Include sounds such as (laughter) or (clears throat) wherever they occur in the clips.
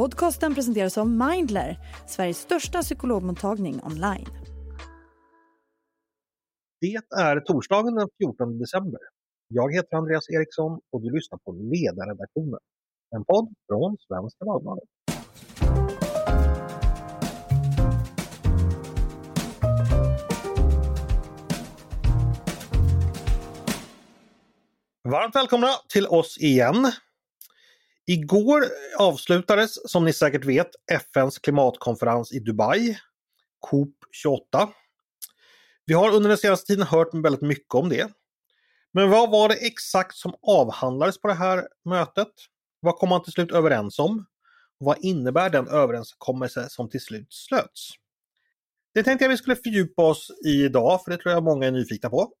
Podcasten presenteras av Mindler, Sveriges största psykologmottagning online. Det är torsdagen den 14 december. Jag heter Andreas Eriksson och du lyssnar på Ledarredaktionen. En podd från Svenska Dagbladet. Varmt välkomna till oss igen. Igår avslutades, som ni säkert vet, FNs klimatkonferens i Dubai, COP 28. Vi har under den senaste tiden hört väldigt mycket om det. Men vad var det exakt som avhandlades på det här mötet? Vad kom man till slut överens om? vad innebär den överenskommelse som till slut slöts? Det tänkte jag vi skulle fördjupa oss i idag, för det tror jag många är nyfikna på.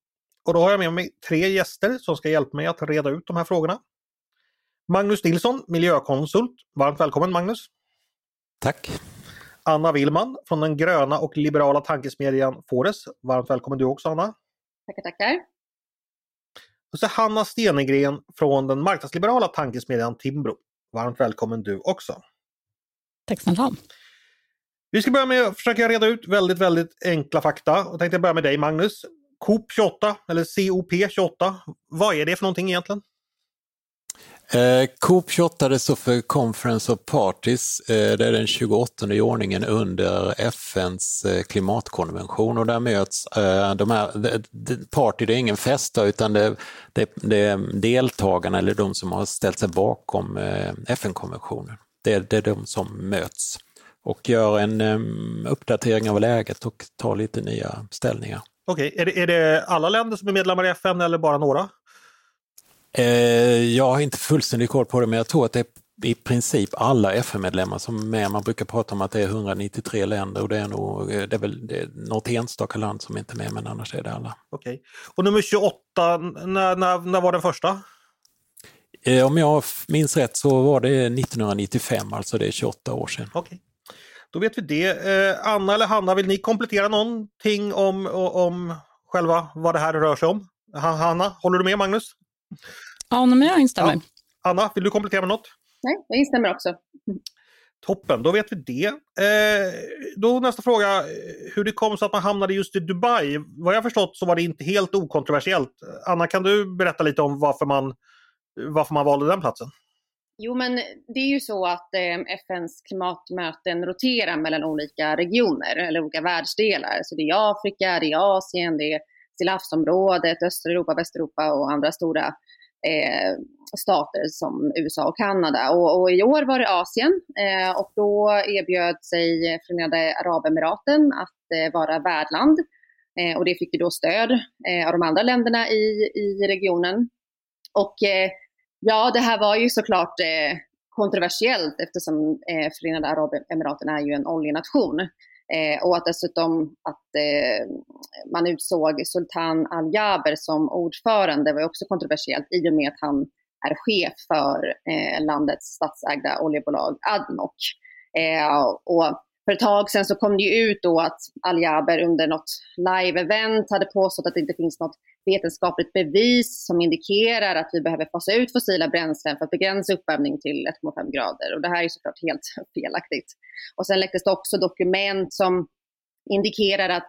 Och då har jag med mig tre gäster som ska hjälpa mig att reda ut de här frågorna. Magnus Nilsson, miljökonsult. Varmt välkommen Magnus! Tack! Anna Willman från den gröna och liberala tankesmedjan Fores. Varmt välkommen du också Anna! Tackar, tackar! Och så Hanna Stenegren från den marknadsliberala tankesmedjan Timbro. Varmt välkommen du också! Tack snälla! Vi ska börja med att försöka reda ut väldigt, väldigt enkla fakta. Jag tänkte börja med dig Magnus. COP 28 eller COP 28, vad är det för någonting egentligen? Eh, COP 28 det står för Conference of Parties. Eh, det är den 28 i ordningen under FNs eh, klimatkonvention och där möts eh, de här, de, de, party det är ingen fest utan det, det, det är deltagarna eller de som har ställt sig bakom eh, FN-konventionen. Det, det, är de som möts och gör en eh, uppdatering av läget och tar lite nya ställningar. Okej, okay. är, är det alla länder som är medlemmar i FN eller bara några? Eh, jag har inte fullständig koll på det, men jag tror att det är i princip alla FN-medlemmar som är med. Man brukar prata om att det är 193 länder och det är nog det är väl det är något enstaka land som inte är med, men annars är det alla. Okej. Okay. Och nummer 28, när, när, när var den första? Eh, om jag minns rätt så var det 1995, alltså det är 28 år sedan. Okej. Okay. Då vet vi det. Eh, Anna eller Hanna, vill ni komplettera någonting om, om själva vad det här rör sig om? Hanna, håller du med Magnus? Ja, men jag instämmer. Ja. Anna, vill du komplettera med något? Nej, jag instämmer också. Toppen, då vet vi det. Eh, då nästa fråga, hur det kom så att man hamnade just i Dubai. Vad jag förstått så var det inte helt okontroversiellt. Anna, kan du berätta lite om varför man, varför man valde den platsen? Jo, men det är ju så att eh, FNs klimatmöten roterar mellan olika regioner eller olika världsdelar. Så det är Afrika, det är Asien, det är Stillahavsområdet, östra Europa, Västeuropa och andra stora eh, stater som USA och Kanada. Och, och, i år var det Asien eh, och då erbjöd sig Förenade Arabemiraten att eh, vara värdland. Eh, och det fick ju då stöd eh, av de andra länderna i, i regionen. Och eh, ja, det här var ju såklart eh, kontroversiellt eftersom eh, Förenade Arabemiraten är ju en oljenation. Eh, och att dessutom att eh, man utsåg Sultan Al-Jaber som ordförande var också kontroversiellt i och med att han är chef för eh, landets statsägda oljebolag Admoc. Eh, och för ett tag sedan så kom det ju ut då att Al-Jaber under något live-event hade påstått att det inte finns något vetenskapligt bevis som indikerar att vi behöver fasa ut fossila bränslen för att begränsa uppvärmning till 1,5 grader. Och det här är såklart helt (laughs) felaktigt. Och sen läcktes det också dokument som indikerar att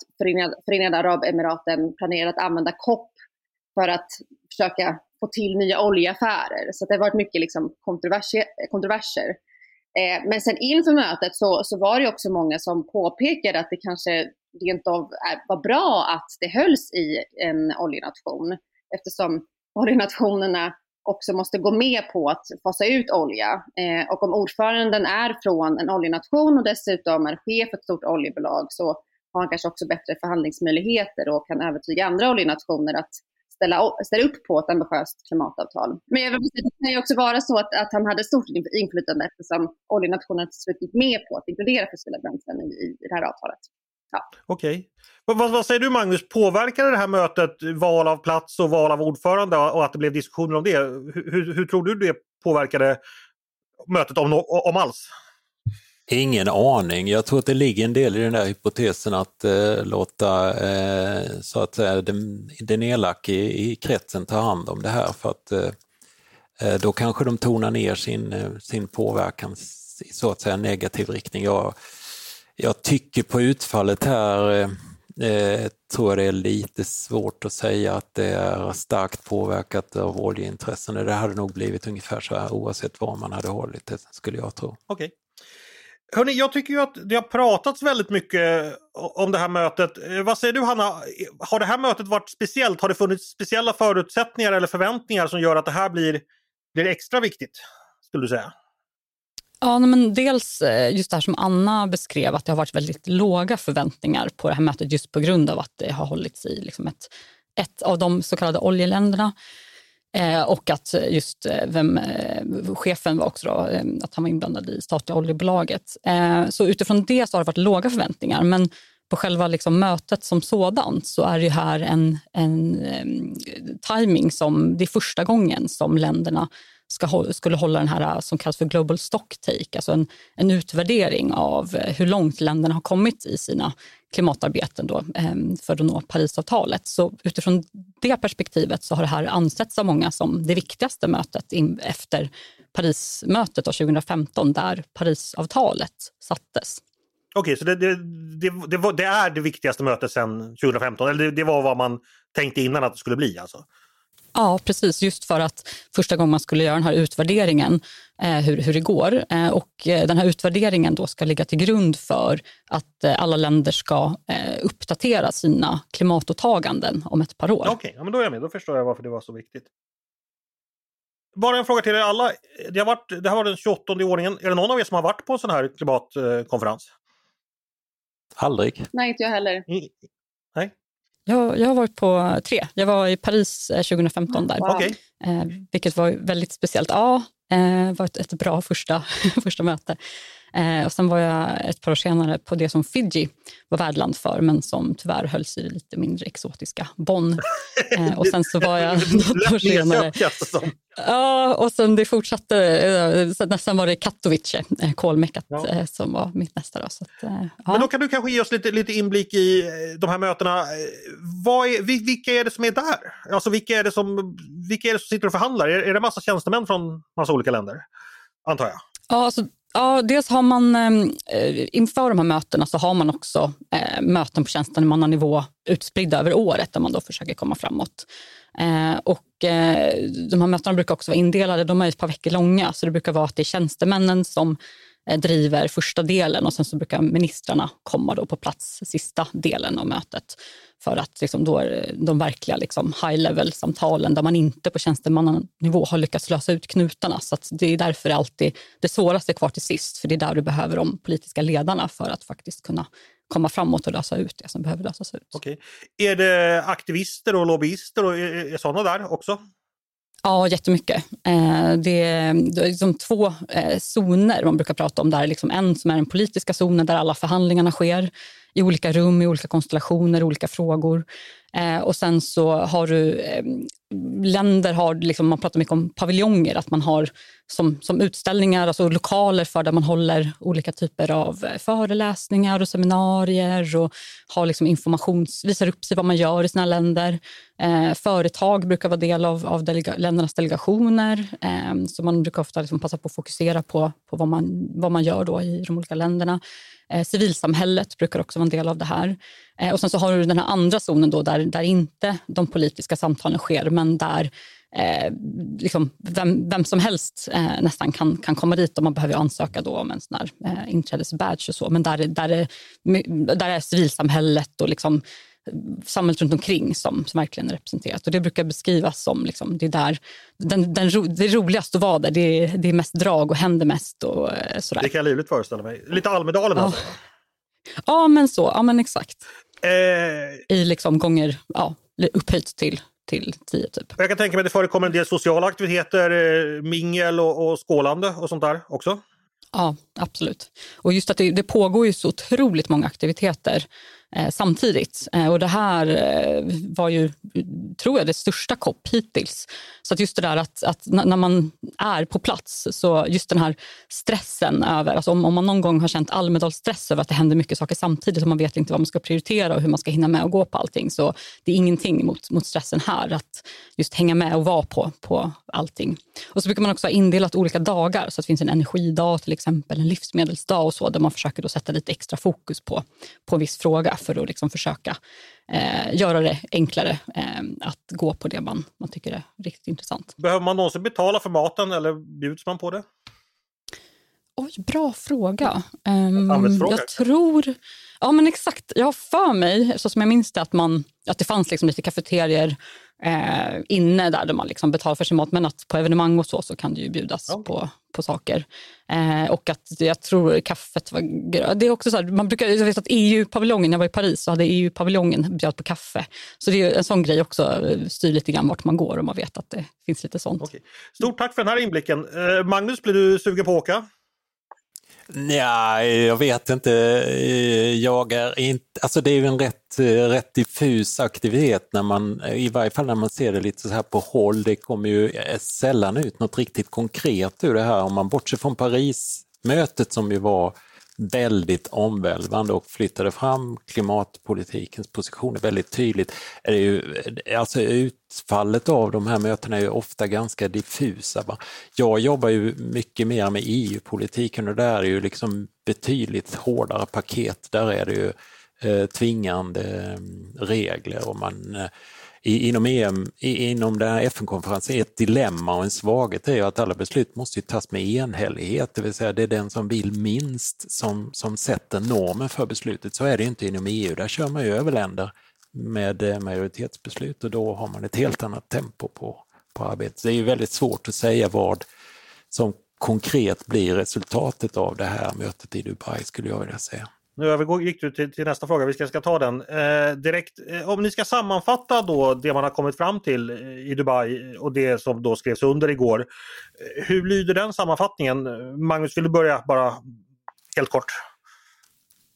Förenade, Arabemiraten planerar att använda COP för att försöka få till nya oljeaffärer. Så det har varit mycket liksom kontroverser. Eh, men sen inför mötet så, så var det också många som påpekade att det kanske rent av eh, var bra att det hölls i en oljenation eftersom (laughs) oljenationerna också måste gå med på att fasa ut olja. Eh, och om ordföranden är från en oljenation och dessutom är chef för ett stort oljebolag så har han kanske också bättre förhandlingsmöjligheter och kan övertyga andra oljenationer att ställa, ställa upp på ett ambitiöst klimatavtal. Men jag vill säga, det kan ju också vara så att, att han hade stort inflytande eftersom oljenationerna till slut gick med på att inkludera fossila bränslen i, i det här avtalet. Ja. Okej. Okay. Vad, vad, säger du Magnus, påverkade det här mötet val av plats och val av ordförande och att det blev diskussioner om det? Hur, hur tror du det påverkade mötet om, om alls? Ingen aning. Jag tror att det ligger en del i den där hypotesen att eh, låta eh, så att säga, den, den elake i, i kretsen ta hand om det här för att eh, eh då kanske de tonar ner sin, eh, sin påverkan i så att säga negativ riktning. Jag, jag tycker på utfallet här eh, eh, tror jag det är lite svårt att säga att det är starkt påverkat av oljeintressen. Det hade nog blivit ungefär så här oavsett var man hade hållit det, skulle jag tro. Okej. Okay. Hörrni, jag tycker ju att det har pratats väldigt mycket om det här mötet. Eh, vad säger du Hanna? Har det här mötet varit speciellt? Har det funnits speciella förutsättningar eller förväntningar som gör att det här blir, blir extra viktigt? Skulle du säga? Ja, men dels eh, just det här som Anna beskrev, att det har varit väldigt låga förväntningar på det här mötet just på grund av att det har hållits i liksom ett, ett av de så kallade oljeländerna. Eh, och att just eh, vem, eh, chefen var också då, eh, att han var inblandad i statliga oljebolaget. Eh, så utifrån det så har det varit låga förväntningar. Men på själva liksom mötet som sådant så är det här en, en eh, timing som det är första gången som länderna ska, skulle hålla den här som kallas för Global Stock Take, alltså en, en utvärdering av hur långt länderna har kommit i sina klimatarbeten då, ehm, för att nå Parisavtalet. Så utifrån det perspektivet så har det här ansetts av många som det viktigaste mötet efter Parismötet 2015 där Parisavtalet sattes. Okej, så det, det, det, var, det, är det viktigaste mötet sedan 2015? Eller det, var vad man tänkte innan att det skulle bli alltså? Ja, precis. Just för att första gången man skulle göra den här utvärderingen, eh, hur, hur det går. Eh, och eh, den här utvärderingen då ska ligga till grund för att eh, alla länder ska eh, uppdatera sina klimatåtaganden om ett par år. Okej, okay, ja, men då är jag med. Då förstår jag varför det var så viktigt. Bara en fråga till er alla. Det, har varit, det här var den 28 i ordningen. Är det någon av er som har varit på en sån här klimatkonferens? Aldrig. Nej, inte jag heller. Jag, jag har varit på tre. Jag var i Paris 2015 eh, där, wow. okay. eh, vilket var väldigt speciellt. Ja, eh, var ett, ett bra första, (laughs) första möte. Eh, och sen var jag ett par år senare på det som Fiji var värdland för, men som tyvärr hölls i lite mindre exotiska Bonn. (laughs) Eh, och sen så var jag något år senare... Ja, och sen det fortsatte. Eh, sen var det Katowice, eh, kolmeckat, ja. Eh, som var mitt nästa. Då, så att, ja. Men då kan du kanske ge oss lite, lite inblick i de här mötena. Vad är, vilka är det som är där? Alltså vilka är det som, vilka är det som sitter och förhandlar? Är, är det massa tjänstemän från massa olika länder? Antar jag. Ja, alltså, Ja, dels har man ehm, eh, inför de här mötena så har man också eh, möten på tjänstemannanivå utspridda över året där man då försöker komma framåt. Eh, och eh, de här mötena brukar också vara indelade, de är ett par veckor långa så det brukar vara att det är tjänstemännen som Eh, driver första delen och sen så brukar ministrarna komma då på plats sista delen av mötet för att liksom då är de verkliga liksom high level-samtalen där man inte på tjänstemannanivå har lyckats lösa ut knutarna. Så det är därför det alltid det svåraste kvar till sist, för det är där du behöver de politiska ledarna för att faktiskt kunna komma framåt och lösa ut det som behöver lösas ut. Okej. Är det aktivister och lobbyister och är, är sådana där också? Ja, jättemycket. Eh, det är, det är liksom två eh, zoner man brukar prata om. Där liksom en som är den politiska zonen där alla förhandlingarna sker i olika rum, i olika konstellationer, olika frågor. Eh, och sen så har du eh, länder har, liksom, man pratar mycket om paviljonger, att man har som, som utställningar, alltså lokaler för där man håller olika typer av eh, föreläsningar och seminarier och har liksom informations, visar upp sig vad man gör i sina länder. Eh, företag brukar vara del av, av delega, ländernas delegationer, eh, så man brukar ofta liksom passa på att fokusera på, på vad, man, vad man gör då i de olika länderna. Eh, civilsamhället brukar också vara en del av det här. Eh, och sen så har du den här andra zonen då där, där inte de politiska samtalen sker, men där eh, liksom vem, vem som helst eh, nästan kan, kan komma dit och man behöver ansöka då om en sån här eh, inträdesbadge och så. Men där, där, är, där är civilsamhället och liksom samhället runt omkring som, som verkligen är representerat. Och det brukar beskrivas som liksom, det, är där, den, den, det är roligast att vara där. Det det är mest drag och händer mest. Och, eh, sådär. Det kan jag livligt föreställa mig. Lite Almedalen ja. alltså? Ja, men så. Ja, men exakt. Eh... I liksom gånger, ja, upphöjt till till tio typ. Jag kan tänka mig att det förekommer en del sociala aktiviteter, eh, mingel och, och skålande och sånt där också? Ja, absolut. Och just att det, det pågår ju så otroligt många aktiviteter eh, samtidigt. Eh, och det här eh, var ju, tror jag, det största COP hittills. Så att just det där att, att när man är på plats, så just den här stressen över, alltså om, om man någon gång har känt Almedalsstress över att det händer mycket saker samtidigt och man vet inte vad man ska prioritera och hur man ska hinna med att gå på allting. Så det är ingenting mot, mot stressen här, att just hänga med och vara på, på allting. Och så brukar man också ha indelat olika dagar, så att det finns en energidag till exempel, en livsmedelsdag och så, där man försöker då sätta lite extra fokus på, på en viss fråga för att liksom försöka eh, göra det enklare eh, att gå på det man, man tycker är riktigt intressant. Behöver man någonsin betala för maten eller bjuds man på det? Oj, bra fråga. Um, jag tror... Ja, men exakt. Jag har för mig, så som jag minns det, att, man, att det fanns liksom lite kafeterier eh, inne där, där man liksom betalar för sin mat. Men att på evenemang och så, så kan det ju bjudas Ja. på, på saker. Eh, och att jag tror kaffet var... grö- Det är också så här, man brukar, jag vet att EU-paviljongen, när jag var i Paris, så hade EU-paviljongen bjöd på kaffe. Så det är en sån grej också, styr lite grann vart man går och man vet att det finns lite sånt. Okej. Stort tack för den här inblicken. Eh, Magnus, blir du sugen på att åka? Nej, jag vet inte. Jag är inte, alltså det är ju en rätt, rätt diffus aktivitet när man, i varje fall när man ser det lite så här på håll. Det kommer ju sällan ut något riktigt konkret ur det här om man bortser från Paris-mötet som ju var väldigt omvälvande och flyttade fram klimatpolitikens positioner väldigt tydligt. Är det ju, alltså utfallet av de här mötena är ju ofta ganska diffusa. Va? Jag jobbar ju mycket mer med EU-politiken och där är ju liksom betydligt hårdare paket. Där är det ju eh, tvingande mm, regler och man eh, i, inom, EM, i, inom den här FN-konferensen är ett dilemma och en svaghet är ju att alla beslut måste ju tas med enhällighet, det vill säga det är den som vill minst som, som sätter normen för beslutet. Så är det ju inte inom EU, där kör man ju över länder med eh, majoritetsbeslut och då har man ett helt annat tempo på, på arbetet. Det är ju väldigt svårt att säga vad som konkret blir resultatet av det här mötet i Dubai skulle jag vilja säga. Nu övergick gick du till, till nästa fråga, vi ska, ska ta den eh, direkt. Eh, om ni ska sammanfatta då det man har kommit fram till eh, i Dubai och det som då skrevs under igår. Eh, hur lyder den sammanfattningen? Magnus, vill du börja bara helt kort?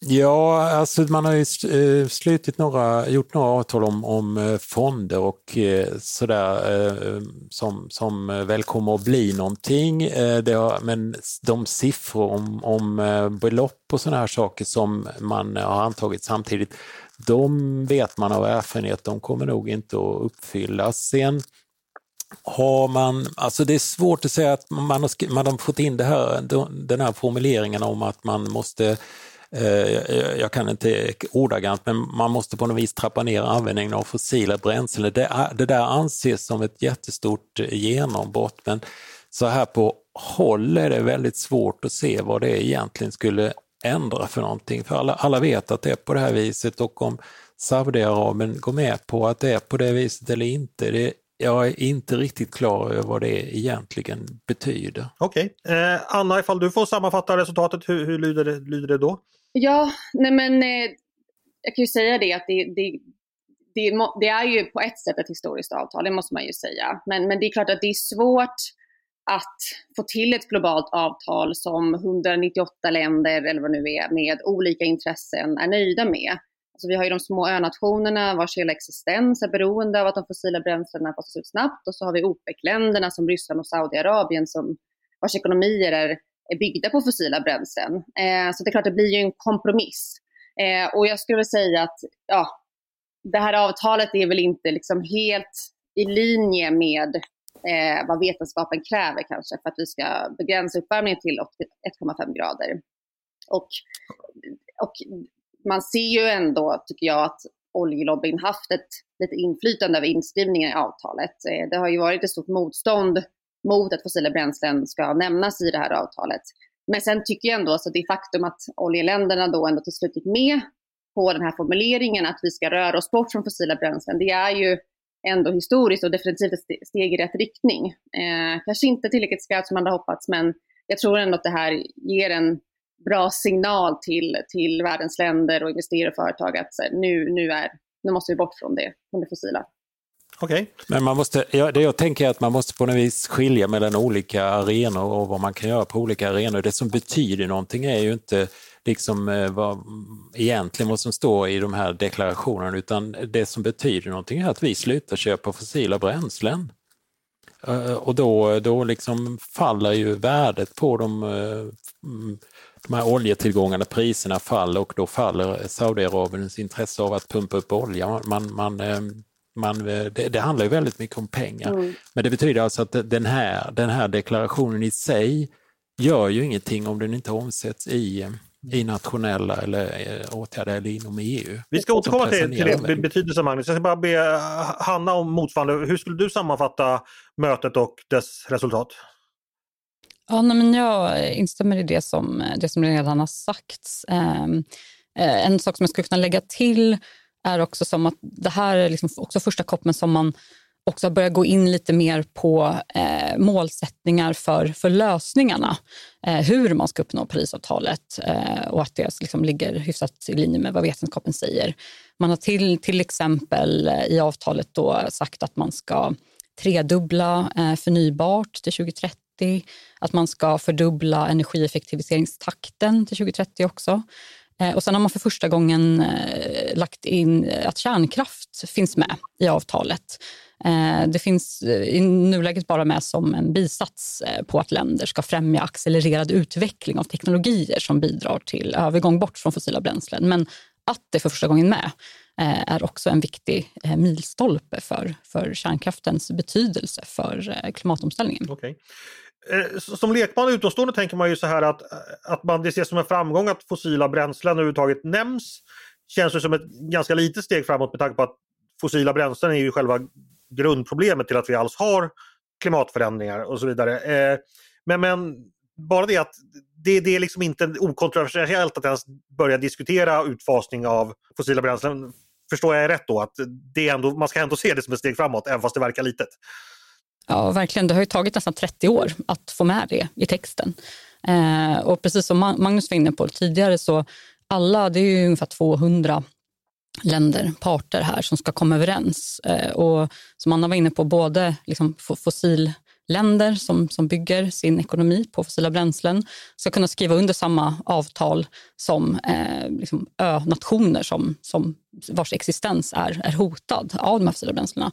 Ja, alltså man har ju eh, slutit några, gjort några avtal om, om eh, fonder och eh, sådär som, som väl kommer att bli någonting. Det har, men de siffror om, om belopp och sådana här saker som man har antagit samtidigt, de vet man av erfarenhet, de kommer nog inte att uppfyllas. Sen har man, alltså det är svårt att säga att man har, man har fått in det här, den här formuleringen om att man måste Eh, jag kan inte ordagrant, men man måste på något vis trappa ner användningen av fossila bränslen. Det, det där anses som ett jättestort genombrott, men så här på håll är det väldigt svårt att se vad det egentligen skulle ändra för någonting. För alla, alla vet att det är på det här viset och om Saudiarabien går med på att det är på det viset eller inte, det, jag är inte riktigt klar över vad det egentligen betyder. Okej. Eh, Anna, ifall du får sammanfatta resultatet, hur, hur lyder, det, lyder det då? Ja, nej men eh, jag kan ju säga det att det, det, det, det är ju på ett sätt ett historiskt avtal, det måste man ju säga. Men, men det är klart att det är svårt att få till ett globalt avtal som 198 länder, eller vad det nu är, med olika intressen är nöjda med. Alltså vi har ju de små önationerna vars hela existens är beroende av att de fossila bränslena fasas ut snabbt. Och så har vi OPEC-länderna som Ryssland och Saudiarabien som, vars ekonomier är byggda på fossila bränslen. Eh, så det är klart, det blir ju en kompromiss. Eh, och jag skulle väl säga att ja, det här avtalet är väl inte liksom helt i linje med eh, vad vetenskapen kräver kanske för att vi ska begränsa uppvärmningen till 1,5 grader. Och, och man ser ju ändå, tycker jag, att oljelobbyn haft ett lite inflytande över inskrivningen i avtalet. Eh, Det har ju varit ett stort motstånd mot att fossila bränslen ska nämnas i det här avtalet. Men sen tycker jag ändå att det faktum att oljeländerna då ändå till slut gick med på den här formuleringen att vi ska röra oss bort från fossila bränslen, det är ju ändå historiskt och definitivt ett steg i rätt riktning. Eh, kanske inte tillräckligt skarpt som man hade hoppats, men jag tror ändå att det här ger en bra signal till, till världens länder och investerare och företag att så här, nu, nu, är, nu måste vi bort från det, från det fossila. Okay. Men man måste, ja, det jag tänker är att man måste på något vis skilja mellan olika arenor och vad man kan göra på olika arenor. Det som betyder någonting är ju inte liksom eh, vad, egentligen vad som står i de här deklarationerna utan det som betyder någonting är att vi slutar köpa fossila bränslen. Eh, och då, då liksom faller ju värdet på de, eh, de här oljetillgångarna, priserna faller och då faller Saudiarabiens intresse av att pumpa upp olja. Man, man, man, eh, det, det handlar ju väldigt mycket om pengar. Men det betyder alltså att den här, den här deklarationen i sig gör ju ingenting om den inte omsätts i, i nationella eller eh, åtgärder eller inom EU. Vi ska återkomma till, till det betydelsen Magnus. Jag ska bara be Hanna om motsvarande. Hur skulle du sammanfatta mötet och dess resultat? Ja, nej, men jag instämmer i det som, det som redan har sagts. Ehm, eh, en sak som jag skulle kunna lägga till är också som att det här är liksom också första koppen som man också börjar gå in lite mer på eh, målsättningar för, för lösningarna. Eh, hur man ska uppnå Parisavtalet eh, och att det liksom ligger hyfsat i linje med vad vetenskapen säger. Man har till, till exempel eh, i avtalet då sagt att man ska tredubbla eh, förnybart till 2030 att man ska fördubbla energieffektiviseringstakten till 2030 också. Eh, och sen har man för första gången eh, lagt in eh, att kärnkraft finns med i avtalet. Det finns i nuläget bara med som en bisats på att länder ska främja accelererad utveckling av teknologier som bidrar till övergång bort från fossila bränslen. Men att det för första gången med är också en viktig milstolpe för, för kärnkraftens betydelse för klimatomställningen. Okay. Eh, som lekman och utomstående tänker man ju så här att, eh, att man det ses som en framgång att fossila bränslen överhuvudtaget nämns. Känns det som ett ganska litet steg framåt med tanke på att fossila bränslen är ju själva grundproblemet till att vi alls har klimatförändringar och så vidare. Eh, men, men bara det att det, det är liksom inte okontroversiellt att ens börja diskutera utfasning av fossila bränslen. Förstår jag rätt då? Att det ändå, man ska ändå se det som ett steg framåt, även fast det verkar litet? Ja, verkligen. Det har ju tagit nästan 30 år att få med det i texten. Eh, och precis som Magnus var inne på tidigare så alla, det är ju ungefär 200 länder, parter här som ska komma överens. Eh, och som Anna var inne på, både liksom fossilländer som, som bygger sin ekonomi på fossila bränslen ska kunna skriva under samma avtal som eh, liksom ö-nationer som, som vars existens är, är hotad av de här fossila bränslena.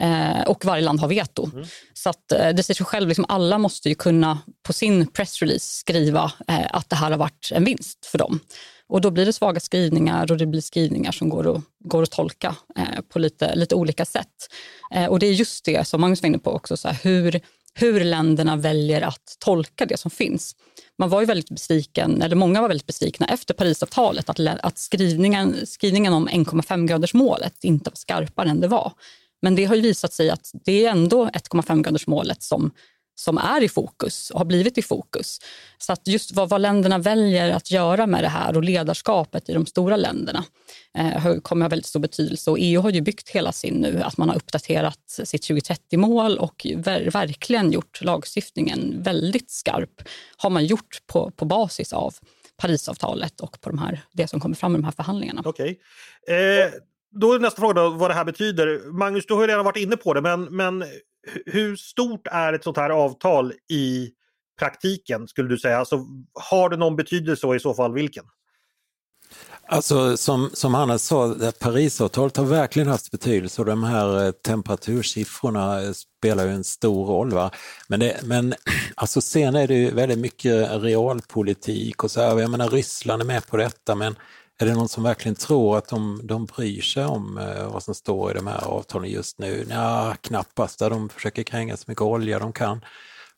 Eh, och varje land har veto. Mm. Så att, eh, det säger sig själv, liksom, alla måste ju kunna på sin pressrelease skriva eh, att det här har varit en vinst för dem. Och då blir det svaga skrivningar och det blir skrivningar som går att, går att tolka eh, på lite, lite olika sätt. Eh, och det är just det som Magnus var inne på också, så här, hur, hur länderna väljer att tolka det som finns. Man var ju väldigt besviken, eller många var väldigt besvikna efter Parisavtalet att, att skrivningen, skrivningen om 1,5-gradersmålet inte var skarpare än det var. Men det har ju visat sig att det är ändå 1,5-gradersmålet som, som är i fokus och har blivit i fokus. Så att just vad, vad länderna väljer att göra med det här och ledarskapet i de stora länderna eh, kommer ha väldigt stor betydelse. Och EU har ju byggt hela sin nu, att man har uppdaterat sitt 2030-mål och ver verkligen gjort lagstiftningen väldigt skarp. har man gjort på, på basis av Parisavtalet och på de här, det som kommer fram i de här förhandlingarna. Okej. Okay. Eh, då är nästa fråga då, vad det här betyder. Magnus, du har redan varit inne på det, men, men hur stort är ett sånt här avtal i praktiken skulle du säga? Alltså, har det någon betydelse och i så fall vilken? Alltså som, som Hannes sa, Parisavtalet har verkligen haft betydelse och de här eh, temperatursiffrorna eh, spelar ju en stor roll. Va? Men, det, men (clears throat) alltså sen är det ju väldigt mycket realpolitik och så här. Jag menar Ryssland är med på detta men är det någon som verkligen tror att de, de bryr sig om eh, vad som står i de här avtalen just nu? Ja, knappast. De försöker kränga så mycket olja de kan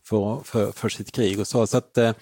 för, för, för sitt krig och så. så att, eh,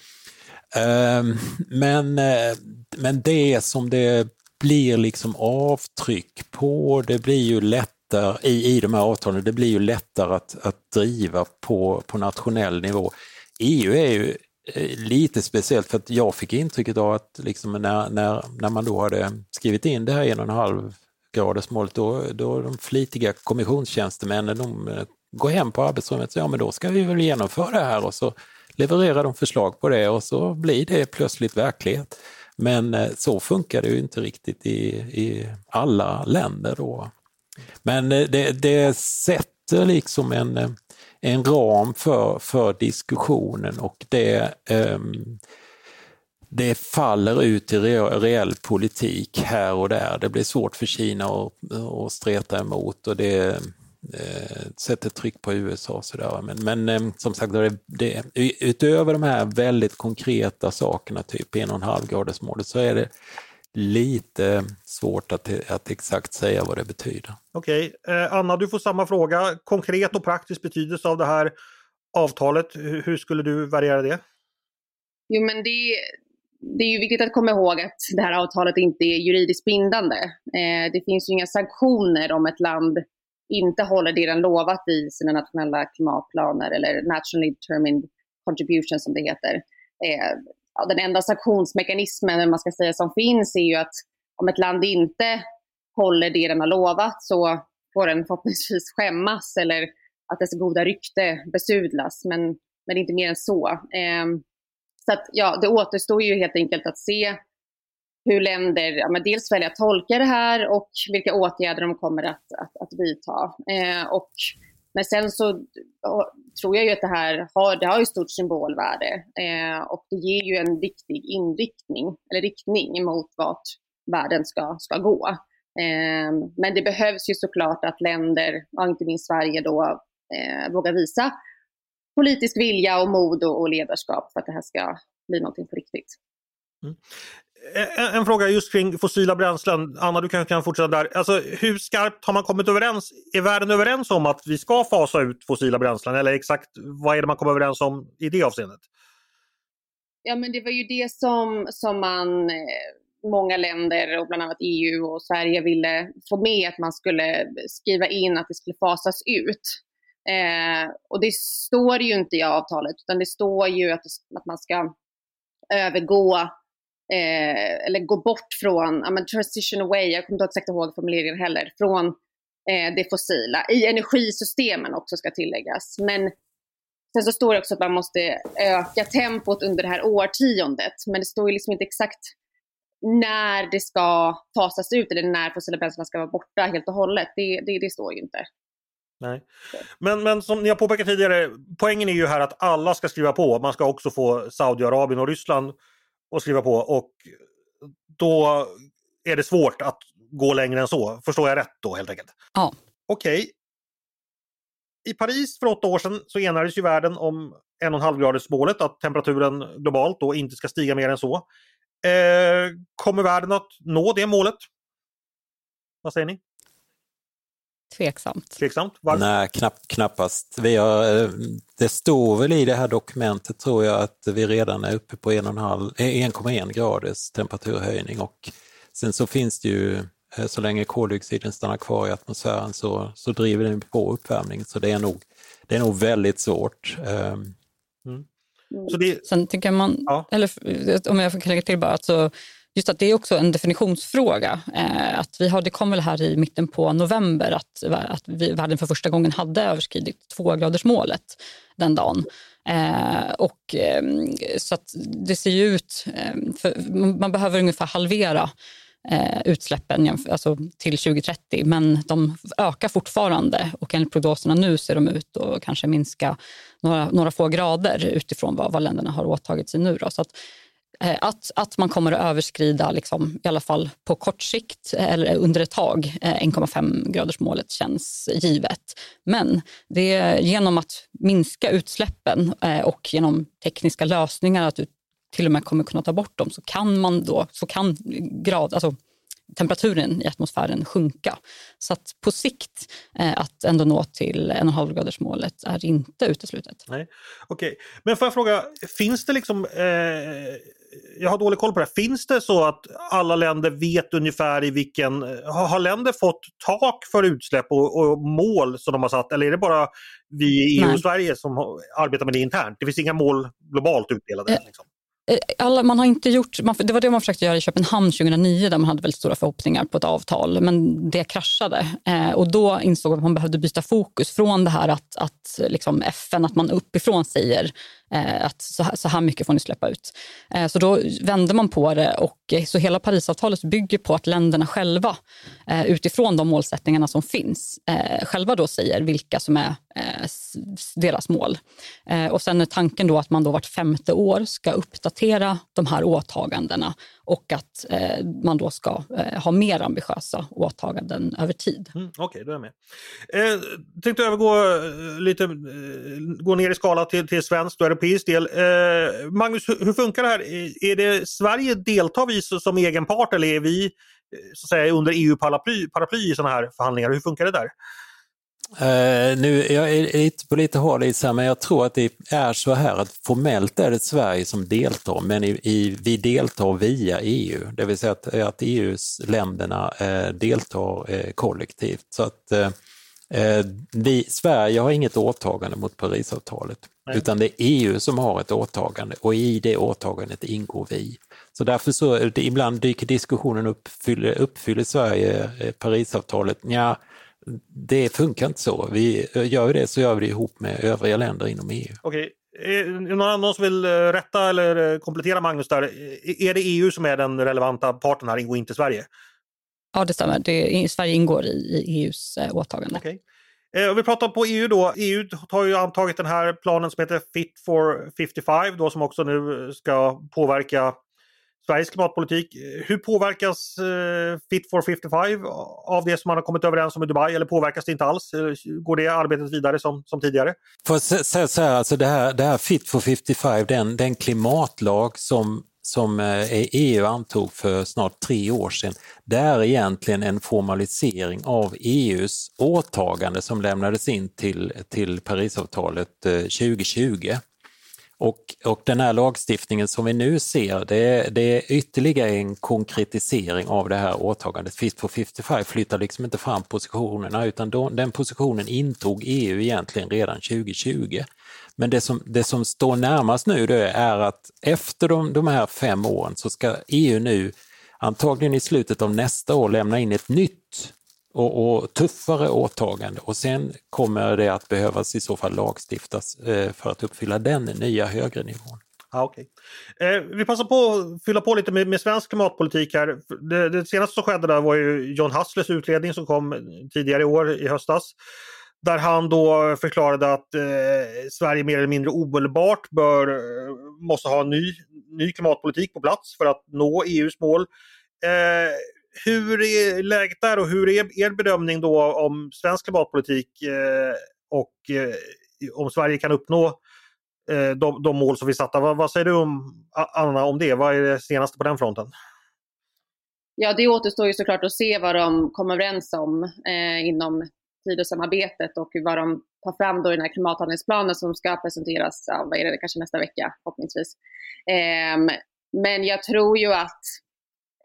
ehm, men, eh, men det som det blir liksom avtryck på, det blir ju lättare i, i de här avtalen, det blir ju lättare att, att driva på, på nationell nivå. EU är ju Eh, lite speciellt för att jag fick intrycket av att liksom när, när, när man då hade skrivit in det här en och en halv gradersmålet, då, då de flitiga kommissionstjänstemännen de eh, går hem på arbetsrummet och säger ja men då ska vi väl genomföra det här och så levererar de förslag på det och så blir det plötsligt verklighet. Men eh, så funkar det ju inte riktigt i, i alla länder då. Men det, det sätter liksom en en ram för, för diskussionen och det, um, det faller ut i reell politik här och där. Det blir svårt för Kina att, att streta emot och det eh, sätter tryck på USA. Och så där. Men, men eh, som sagt, det, det, utöver de här väldigt konkreta sakerna, typ en och en halv gradersmålet, så är det lite svårt att, att exakt säga vad det betyder. Okej, okay. eh, Anna du får samma fråga. Konkret och praktisk betydelse av det här avtalet, hur, hur skulle du variera det? Jo, men det, det är ju viktigt att komma ihåg att det här avtalet inte är juridiskt bindande. Eh, det finns ju inga sanktioner om ett land inte håller det den lovat i sina nationella klimatplaner eller nationally determined contribution som det heter. Eh, ja, den enda sanktionsmekanismen man ska säga som finns är ju att om ett land inte håller det den har lovat så får den förhoppningsvis skämmas eller att dess goda rykte besudlas. Men, men det är inte mer än så. Eh, så att, ja, det återstår ju helt enkelt att se hur länder ja, men dels väljer att tolka det här och vilka åtgärder de kommer att, att, att vidta. Eh, och, men sen så tror jag ju att det här har, det har ju stort symbolvärde eh, och det ger ju en viktig inriktning, eller riktning mot vart världen ska, ska gå. Eh, men det behövs ju såklart att länder, ja, inte minst Sverige då, eh, vågar visa politisk vilja och mod och, och ledarskap för att det här ska bli någonting på riktigt. Mm. Eh, en, en, fråga just kring fossila bränslen. Anna, du kanske kan fortsätta där. Alltså, hur skarpt har man kommit överens? Är världen överens om att vi ska fasa ut fossila bränslen? Eller exakt vad är det man kommer överens om i det avseendet? Ja, men det var ju det som, som man, eh, många länder och bland annat EU och Sverige ville få med att man skulle skriva in att det skulle fasas ut. Eh, och det står ju inte i avtalet, utan det står ju att, att man ska övergå eh, eller gå bort från, ja men transition away, jag kommer inte exakt ihåg formuleringen heller, från eh, det fossila. I energisystemen också ska tilläggas. Men sen så står det också att man måste öka tempot under det här årtiondet. Men det står ju liksom inte exakt när det ska fasas ut eller när fossila bränslen ska vara borta helt och hållet. Det, det, det står ju inte. Nej. Men, men som ni har påpekat tidigare, poängen är ju här att alla ska skriva på. Man ska också få Saudiarabien och Ryssland att skriva på och då är det svårt att gå längre än så. Förstår jag rätt då helt enkelt? Ja. Okej. Okay. I Paris för åtta år sedan så enades ju världen om 1,5 graders målet att temperaturen globalt då inte ska stiga mer än så. Eh, kommer världen att nå det målet? Vad säger ni? Tveksamt. Tveksamt? Varför? Nej, knapp, knappast. Vi har, eh, det står väl i det här dokumentet tror jag att vi redan är uppe på 1,1 eh, graders temperaturhöjning och sen så finns det ju, eh, så länge koldioxiden stannar kvar i atmosfären så, så driver den på uppvärmning så det är nog, det är nog väldigt svårt. Ehm. Mm. Så det... Sen tycker man, ja. eller om jag får lägga till bara, alltså, just att det är också en definitionsfråga. Eh, att vi har, det kom väl här i mitten på november att, att vi, världen för första gången hade överskridit tvågradersmålet den dagen. Eh, och, eh, så att det ser ju ut... Eh, man behöver ungefär halvera eh, utsläppen alltså till 2030 men de ökar fortfarande och enligt prognoserna nu ser de ut att kanske minska några, några få grader utifrån vad, vad länderna har åtagit sig nu. Då. Så att Eh, att, att man kommer att överskrida, liksom, i alla fall på kort sikt eller under ett tag, 1,5 eh, graders målet känns givet. Men det är genom att minska utsläppen eh, och genom tekniska lösningar, att du till och med kommer kunna ta bort dem, så kan man då, så kan grad, alltså temperaturen i atmosfären sjunka. Så att på sikt eh, att ändå nå till 1,5-gradersmålet är inte uteslutet. Nej. Okej, okay. men får jag fråga, finns det liksom, eh, jag har dålig koll på det, finns det så att alla länder vet ungefär i vilken, har, har länder fått tak för utsläpp och, och, mål som de har satt eller är det bara vi i EU och Sverige som arbetar med det internt? Det finns inga mål globalt utdelade? Eh, liksom. Eh, alla, man har inte gjort, man, det var det man försökte göra i Köpenhamn 2009 där man hade väldigt stora förhoppningar på ett avtal, men det kraschade. Eh, och då insåg man att man behövde byta fokus från det här att, att liksom FN, att man uppifrån säger Eh, att så här, så här, mycket får ni släppa ut. Eh, så då vände man på det och eh, så hela Parisavtalet bygger på att länderna själva eh, utifrån de målsättningarna som finns själva då säger vilka som är deras mål. Och sen är tanken då att man då vart femte år ska uppdatera de här åtagandena och att eh, man då ska eh, ha mer ambitiösa åtaganden över tid. Mm, Okej, okay, då är jag med. Eh, tänkte övergå eh, lite, eh, gå ner i skala till, till svensk och europeisk del. Eh, Magnus, hur, hur, funkar det här? Är det Sverige deltar vi som egen part eller är vi eh, så att säga, under EU-paraply paraply i sådana här förhandlingar? Hur funkar det där? Uh, nu, jag är lite på lite hal is här, men jag tror att det är så här att formellt är det Sverige som deltar, men i, i, vi deltar via EU. Det vill säga att, att EUs länderna uh, deltar uh, kollektivt. Så att vi, Sverige har inget åtagande mot Parisavtalet, Nej. utan det är EU som har ett åtagande och i det åtagandet ingår vi. Så därför så det, ibland dyker diskussionen upp, uppfyller, uppfyller Sverige Parisavtalet? Ja, det funkar inte så. Vi gör det så gör vi det ihop med övriga länder inom EU. Okej. Är det någon annan som vill eh, rätta eller eh, komplettera Magnus där? Är det EU som är den relevanta parten här och inte Sverige? Ja, det stämmer. Det, Sverige ingår i, i EUs eh, åtagande. Okay. Eh, vi pratar på EU då. EU har ju antagit den här planen som heter Fit for 55 då, som också nu ska påverka Sveriges klimatpolitik. Hur påverkas eh, Fit for 55 av det som man har kommit överens om i Dubai eller påverkas det inte alls? Eh, går det arbetet vidare som, som tidigare? Får jag säga så här, alltså det här, det här Fit for 55, den, den klimatlag som som eh, e- EU antog för snart tre år sedan, det är egentligen en formalisering av EUs åtagande som lämnades in till, till Parisavtalet 2020. Och, och den här lagstiftningen som vi nu ser, det är, det är ytterligare en konkretisering av det här åtagandet. Fit for 55 flyttar liksom inte fram positionerna utan då, den positionen intog EU egentligen redan 2020. Men det som, det som står närmast nu det är att efter de, de här fem åren så ska EU nu antagligen i slutet av nästa år lämna in ett nytt och, och, tuffare åtagande och sen kommer det att behövas i så fall lagstiftas eh, för att uppfylla den nya högre nivån. Ah, okay. Eh, vi passar på att fylla på lite med, med svensk klimatpolitik här. Det, det, senaste som skedde där var ju John Hasslers utredning som kom tidigare i år, i höstas. Där han då förklarade att eh, Sverige mer eller mindre omedelbart bör, eh, måste ha en ny, ny klimatpolitik på plats för att nå EUs mål. Eh, hur är läget där och hur är er bedömning då om svensk klimatpolitik eh, och eh, om Sverige kan uppnå eh, de, de, mål som vi satt. Vad, vad, säger du om, Anna om det? Vad är det senaste på den fronten? Ja, det återstår ju såklart att se vad de kommer överens om eh, inom Tidösamarbetet och vad de tar fram då i den här klimathandlingsplanen som ska presenteras, ja, vad är det, kanske nästa vecka förhoppningsvis. Eh, men jag tror ju att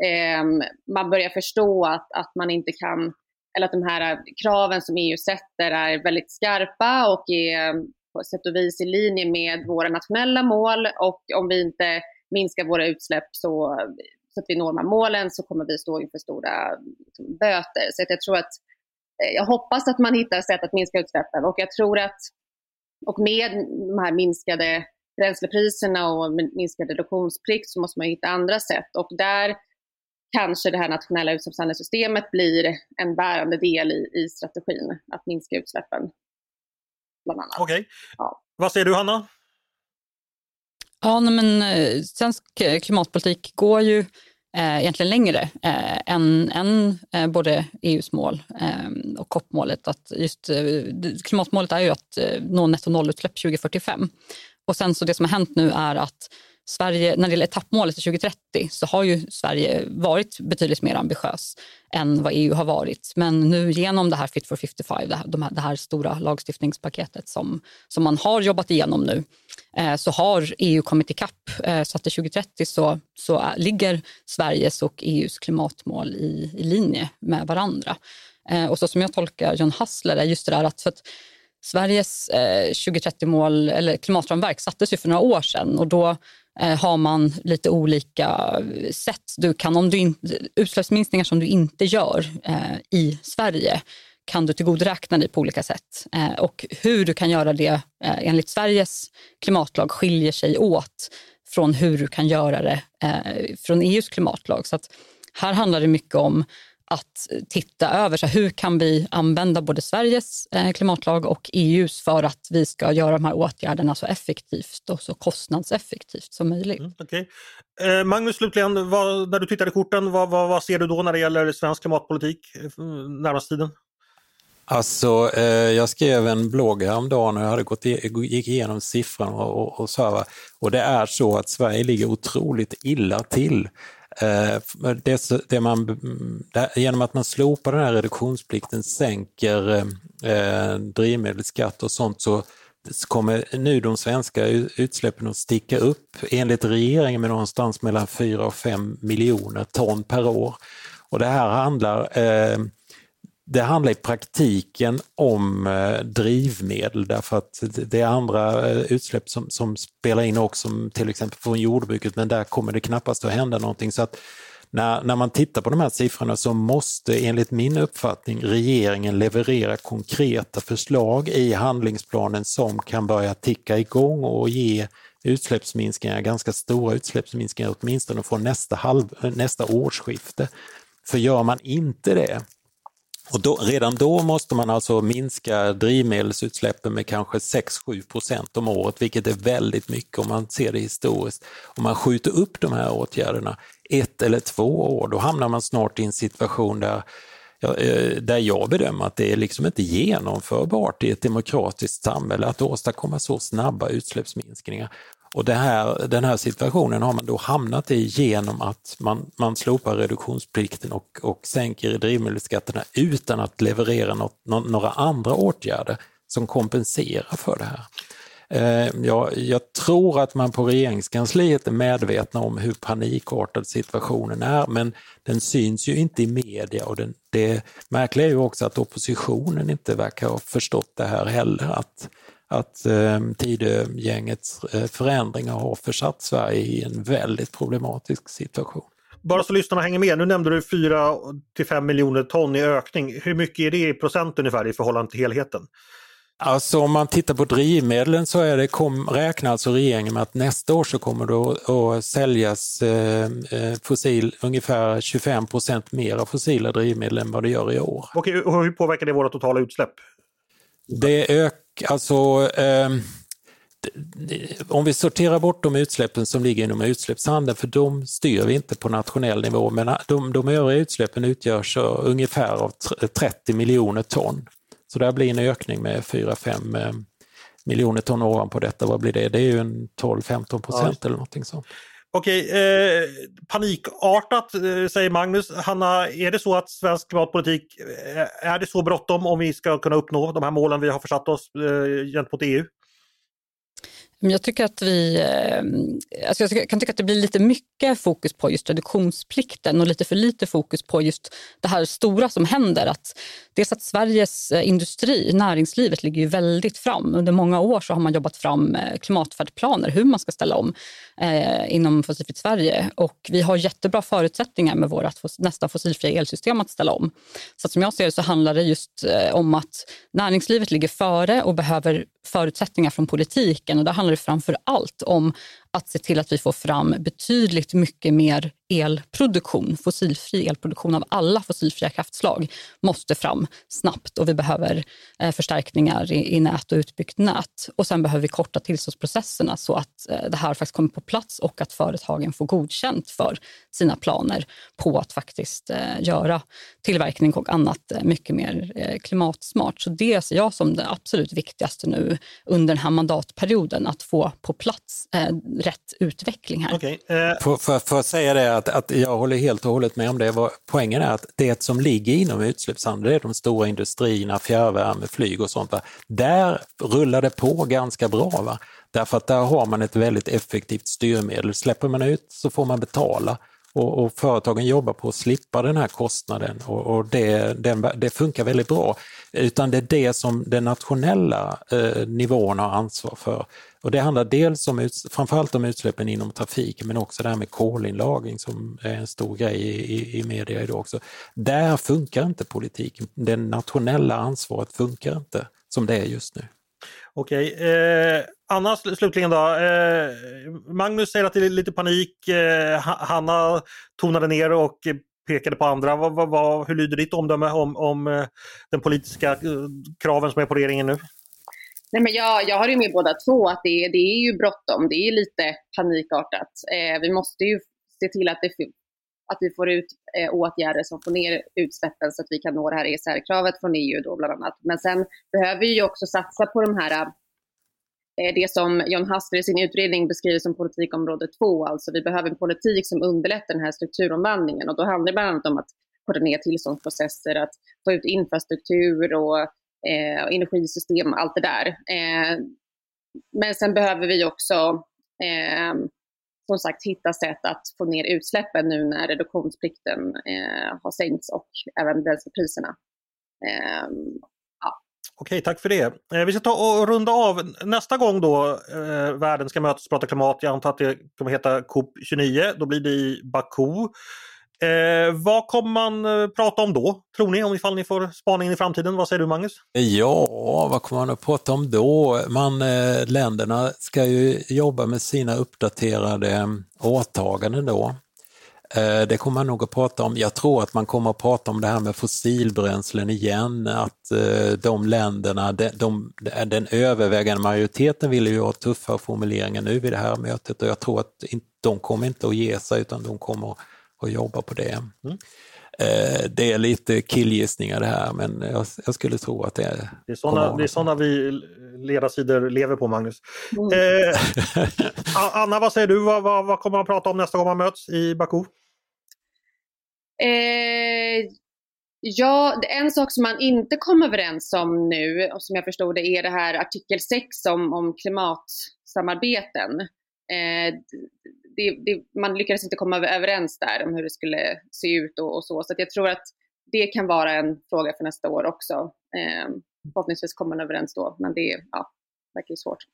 Ehm, man börjar förstå att, att man inte kan, eller att de här kraven som EU sätter är väldigt skarpa och är på sätt och vis i linje med våra nationella mål. Och om vi inte minskar våra utsläpp så, så att vi når de här målen så kommer vi stå inför stora liksom, böter. Så att jag tror att eh, jag hoppas att man hittar sätt att minska utsläppen. Och jag tror att och med de här minskade bränslepriserna och minskad reduktionsplikt så måste man hitta andra sätt. Och där kanske det här nationella utsläppshandelssystemet blir en bärande del i, i strategin att minska utsläppen. Okej. Okay. Ja. Vad säger du Hanna? Ja, men eh, svensk klimatpolitik går ju eh, egentligen längre eh, än, än eh, både EUs mål eh, och COP-målet. eh, klimatmålet är ju att eh, nå netto nollutsläpp 2045. Och sen så det som har hänt nu är att Sverige, när det gäller etappmålet till 2030 så har ju Sverige varit betydligt mer ambitiös än vad EU har varit. Men nu genom det här Fit for 55, det här, de här, det här stora lagstiftningspaketet som, som man har jobbat igenom nu, eh, så har EU kommit ikapp. Eh, så att till 2030 så, så ligger Sveriges och EUs klimatmål i, i linje med varandra. Eh, och så som jag tolkar John Hassler är just det där att, för att Sveriges eh, 2030-mål, eller klimatramverk, sattes ju för några år sedan och då Eh, har man lite olika sätt. Du kan, om du in, utsläppsminskningar som du inte gör eh, i Sverige kan du tillgodoräkna dig på olika sätt. Eh, och hur du kan göra det eh, enligt Sveriges klimatlag skiljer sig åt från hur du kan göra det eh, från EUs klimatlag. Så att här handlar det mycket om att titta över så hur kan vi använda både Sveriges eh, klimatlag och EUs för att vi ska göra de här åtgärderna så effektivt och så kostnadseffektivt som möjligt. Mm, okay. eh, Magnus, slutligen, vad, när du tittar i korten, vad, vad, vad, ser du då när det gäller svensk klimatpolitik eh, närmaste tiden? Alltså, eh, jag skrev en blogg häromdagen och jag hade gått gick igenom siffrorna och, och, och så här, Och det är så att Sverige ligger otroligt illa till Eh, det, det man, genom att man slopar den här reduktionsplikten, sänker eh, eh, drivmedelsskatt och sånt så kommer nu de svenska utsläppen att sticka upp enligt regeringen med någonstans mellan 4 och 5 miljoner ton per år. Och det här handlar eh, det handlar i praktiken om eh, drivmedel därför att det är andra eh, utsläpp som, som spelar in också, till exempel från jordbruket, men där kommer det knappast att hända någonting. Så att när, när man tittar på de här siffrorna så måste enligt min uppfattning regeringen leverera konkreta förslag i handlingsplanen som kan börja ticka igång och ge utsläppsminskningar, ganska stora utsläppsminskningar åtminstone från nästa, halv, eh, nästa årsskifte. För gör man inte det, och då, redan då måste man alltså minska drivmedelsutsläppen med kanske 6-7 procent om året, vilket är väldigt mycket om man ser det historiskt. Om man skjuter upp de här åtgärderna ett eller två år, då hamnar man snart i en situation där eh, där jag bedömer att det är liksom inte genomförbart i ett demokratiskt samhälle att åstadkomma så snabba utsläppsminskningar. Och det här, den här situationen har man då hamnat i genom att man, man slopar reduktionsplikten och, och sänker drivmedelsskatterna utan att leverera något, några andra åtgärder som kompenserar för det här. Eh, jag, jag, tror att man på regeringskansliet är medvetna om hur panikartad situationen är, men den syns ju inte i media och den, det märkliga är ju också att oppositionen inte verkar ha förstått det här heller, att att eh, Tidögängets eh, förändringar har försatt Sverige i en väldigt problematisk situation. Bara så lyssnarna hänger med, nu nämnde du 4 till 5 miljoner ton i ökning. Hur mycket är det i procent ungefär i förhållande till helheten? Alltså om man tittar på drivmedlen så är det, kom, räknar alltså regeringen med att nästa år så kommer det att, säljas eh, eh fossil, ungefär 25 procent mer av fossila drivmedel än vad det gör i år. Okej, och hur påverkar det våra totala utsläpp? Det ökar alltså eh, om vi sorterar bort de utsläppen som ligger inom utsläppshandeln, för de styr vi inte på nationell nivå, men de, de övriga utsläppen utgörs ungefär av 30 miljoner ton. Så det blir en ökning med 4-5 eh, miljoner ton ovanpå detta. Vad blir det? Det är ju en 12-15 procent ja. eller någonting sånt. Okej, eh, panikartat eh, säger Magnus. Hanna, är det så att svensk klimatpolitik, eh, är det så bråttom om vi ska kunna uppnå de här målen vi har försatt oss eh, gentemot EU? Jag tycker att vi, eh, alltså jag kan tycka att det blir lite mycket fokus på just reduktionsplikten och lite för lite fokus på just det här stora som händer. Att dels att Sveriges eh, industri, näringslivet, ligger ju väldigt fram. Under många år så har man jobbat fram eh, klimatfärdplaner, hur man ska ställa om eh, inom Fossilfritt Sverige. Och vi har jättebra förutsättningar med vårt nästan fossilfria elsystem att ställa om. Så som jag ser det så handlar det just om att näringslivet ligger före och behöver förutsättningar från politiken. Och där handlar framför allt om att se till att vi får fram betydligt mycket mer elproduktion, fossilfri elproduktion av alla fossilfria kraftslag måste fram snabbt och vi behöver eh, förstärkningar i, i, nät och utbyggt nät. Och sen behöver vi korta tillståndsprocesserna så att eh, det här faktiskt kommer på plats och att företagen får godkänt för sina planer på att faktiskt eh, göra tillverkning och annat eh, mycket mer eh, klimatsmart. Så det ser jag som det absolut viktigaste nu under den här mandatperioden, att få på plats eh, rätt utveckling här. Okay. Eh. Får, får, får jag säga det att, att jag håller helt och hållet med om det. Poängen är att det som ligger inom utsläppshandeln, det är de stora industrierna, fjärrvärme, flyg och sånt. Va? Där rullar det på ganska bra. Va? Därför att där har man ett väldigt effektivt styrmedel. Släpper man ut så får man betala. Och, och, företagen jobbar på att slippa den här kostnaden och, och det, den, det, funkar väldigt bra. Utan det är det som den nationella eh, nivån har ansvar för. Och det handlar dels om, framförallt om utsläppen inom trafiken men också det här med kolinlagring som är en stor grej i, i, i media idag också. Där funkar inte politiken. Det nationella ansvaret funkar inte som det är just nu. Okej, eh, Anna slutligen då. Eh, Magnus säger att det är lite panik. Eh, Hanna tonade ner och pekade på andra. Va, va, va, hur lyder ditt omdöme om, om eh, den politiska eh, kraven som är på regeringen nu? Nej, men jag, jag har ju med båda två, att det, det är ju bråttom. Det är lite panikartat. Eh, vi måste ju se till att, det, att vi får ut eh, åtgärder som får ner utsläppen så att vi kan nå det här ESR-kravet från EU då bland annat. Men sen behöver vi ju också satsa på de här Eh, det som John Hassler i sin utredning beskriver som politikområde två, alltså vi behöver en politik som underlättar den här strukturomvandlingen och då handlar det bland annat om att korta ner tillståndsprocesser, att få ut infrastruktur och, eh, energisystem och allt det där. Eh, men sen behöver vi också eh, som sagt hitta sätt att få ner utsläppen nu när reduktionsplikten eh, har sänkts och även bränslepriserna. Eh, Okej, tack för det. Eh, vi ska ta och runda av. Nästa gång då eh, världen ska mötas och prata klimat, jag antar att det kommer heta COP29, då blir det i Baku. Eh, vad kommer man eh, prata om då, tror ni, om ifall ni får spana in i framtiden? Vad säger du Magnus? Ja, vad kommer man att prata om då? Man, eh, länderna ska ju jobba med sina uppdaterade eh, åtaganden då. Eh, det kommer man nog att prata om. Jag tror att man kommer att prata om det här med fossilbränslen igen, att eh, de länderna, de, de, den övervägande majoriteten vill ju ha tuffare formuleringar nu vid det här mötet och jag tror att de kommer inte att ge sig utan de kommer att jobba på det. Mm. Eh, det är lite killgissningar det här men jag, jag skulle tro att det är... Det är sådana, det är sådana vi ledarsidor lever på Magnus. Mm. Eh, Anna, vad säger du? Vad, vad, vad, kommer man prata om nästa gång man möts i Baku? Eh, ja, en sak som man inte kom överens om nu och som jag förstod det är det här artikel 6 om, om klimatsamarbeten. Eh, det, det, man lyckades inte komma överens där om hur det skulle se ut och, och så. Så jag tror att det kan vara en fråga för nästa år också. Eh, förhoppningsvis kommer man överens då, men det ja, verkar ju svårt.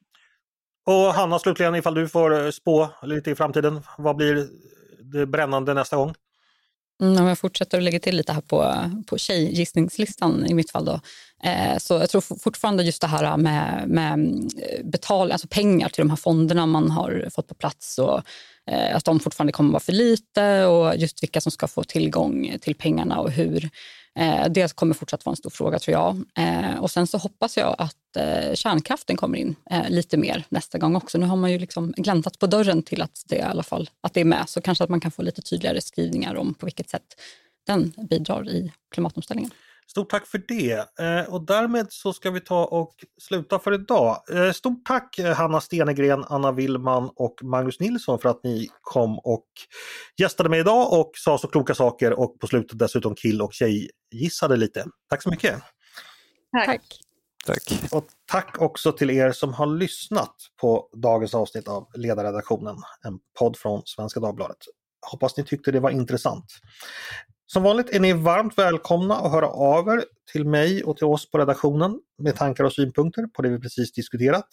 Och Hanna slutligen, ifall du får eh, spå lite i framtiden, vad blir det brännande nästa gång? Mm, om jag fortsätter att lägga till lite här på, på tjejgissningslistan i mitt fall. Då. Eh, så jag tror fortfarande just det här med, med eh, betal, alltså pengar till de här fonderna man har fått på plats och eh, att de fortfarande kommer att vara för lite och just vilka som ska få tillgång till pengarna och hur. Eh, det kommer fortsatt vara en stor fråga tror jag. Eh, och sen så hoppas jag att eh, kärnkraften kommer in eh, lite mer nästa gång också. Nu har man ju liksom gläntat på dörren till att det, i alla fall, att det är med, så kanske att man kan få lite tydligare skrivningar om på vilket sätt den bidrar i klimatomställningen. Stort tack för det! Eh, och därmed så ska vi ta och sluta för idag. Eh, stort tack Hanna Stenegren, Anna Willman och Magnus Nilsson för att ni kom och gästade mig idag och sa så kloka saker och på slutet dessutom kill och tjej gissade lite. Tack så mycket! Tack! Tack! Och tack också till er som har lyssnat på dagens avsnitt av Ledarredaktionen, en podd från Svenska Dagbladet. Hoppas ni tyckte det var intressant. Som vanligt är ni varmt välkomna att höra av er till mig och till oss på redaktionen med tankar och synpunkter på det vi precis diskuterat.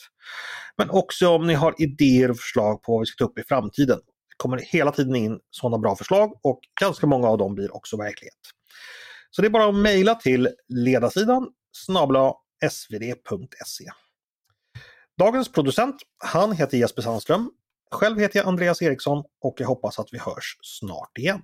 Men också om ni har idéer och förslag på vad vi ska ta upp i framtiden. Det kommer hela tiden in sådana bra förslag och ganska många av dem blir också verklighet. Så det är bara att mejla till ledarsidan snabla svd.se. Dagens producent, han heter Jesper Sandström. Själv heter jag Andreas Eriksson och jag hoppas att vi hörs snart igen.